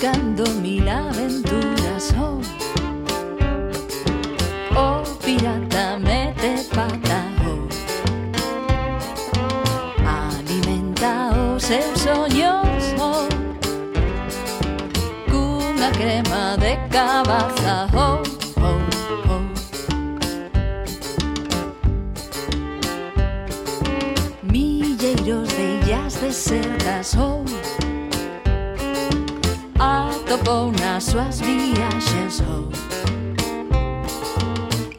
buscando mil aventuras. Oh, oh pirata, mete pata. Oh, alimenta os seus soños. Oh, cunha crema de cabaza. Oh, oh, oh. Milleiros de illas desertas. Oh, topou nas súas viaxes oh.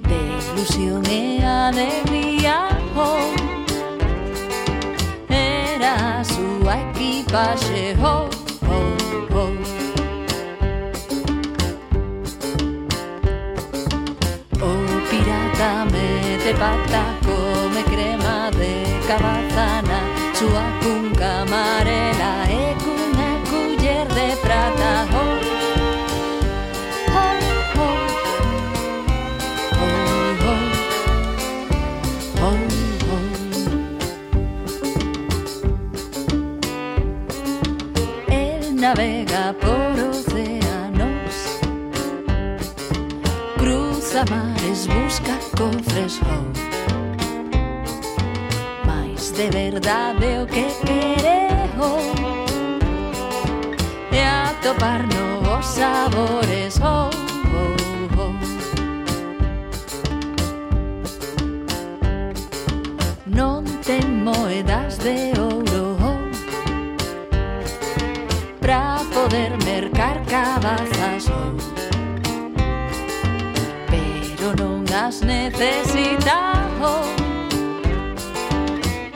De ilusión e alegría oh. Era a súa equipaxe oh, oh, oh. O pirata mete pata come crema de cabazana Súa cunca marea navega por océanos, cruza mares, busca con frescor. Mais de verdade o que quero é atopar novos sabores. Oh. pra poder mercar cabazas. Pero non as necesitamos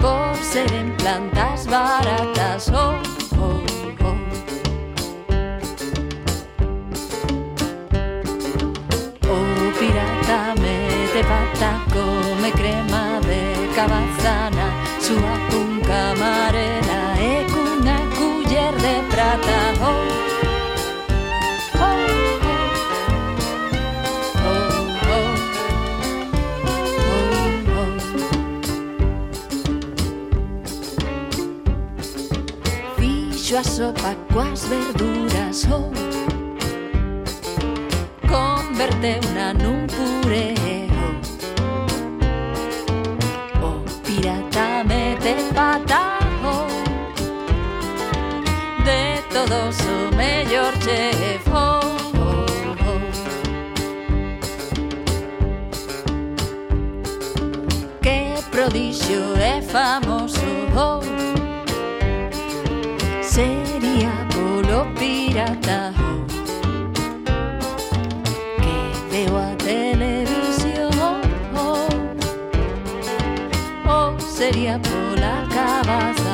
Por seren plantas baratas. Oh, oh, oh. O pirata mete pata come crema de cabazana. Súa fixo a sopa coas verduras ou converteuna nun puré o pirata mete pata de todos o mellor chef Que prodixio é eh, famoso oh. polaca vas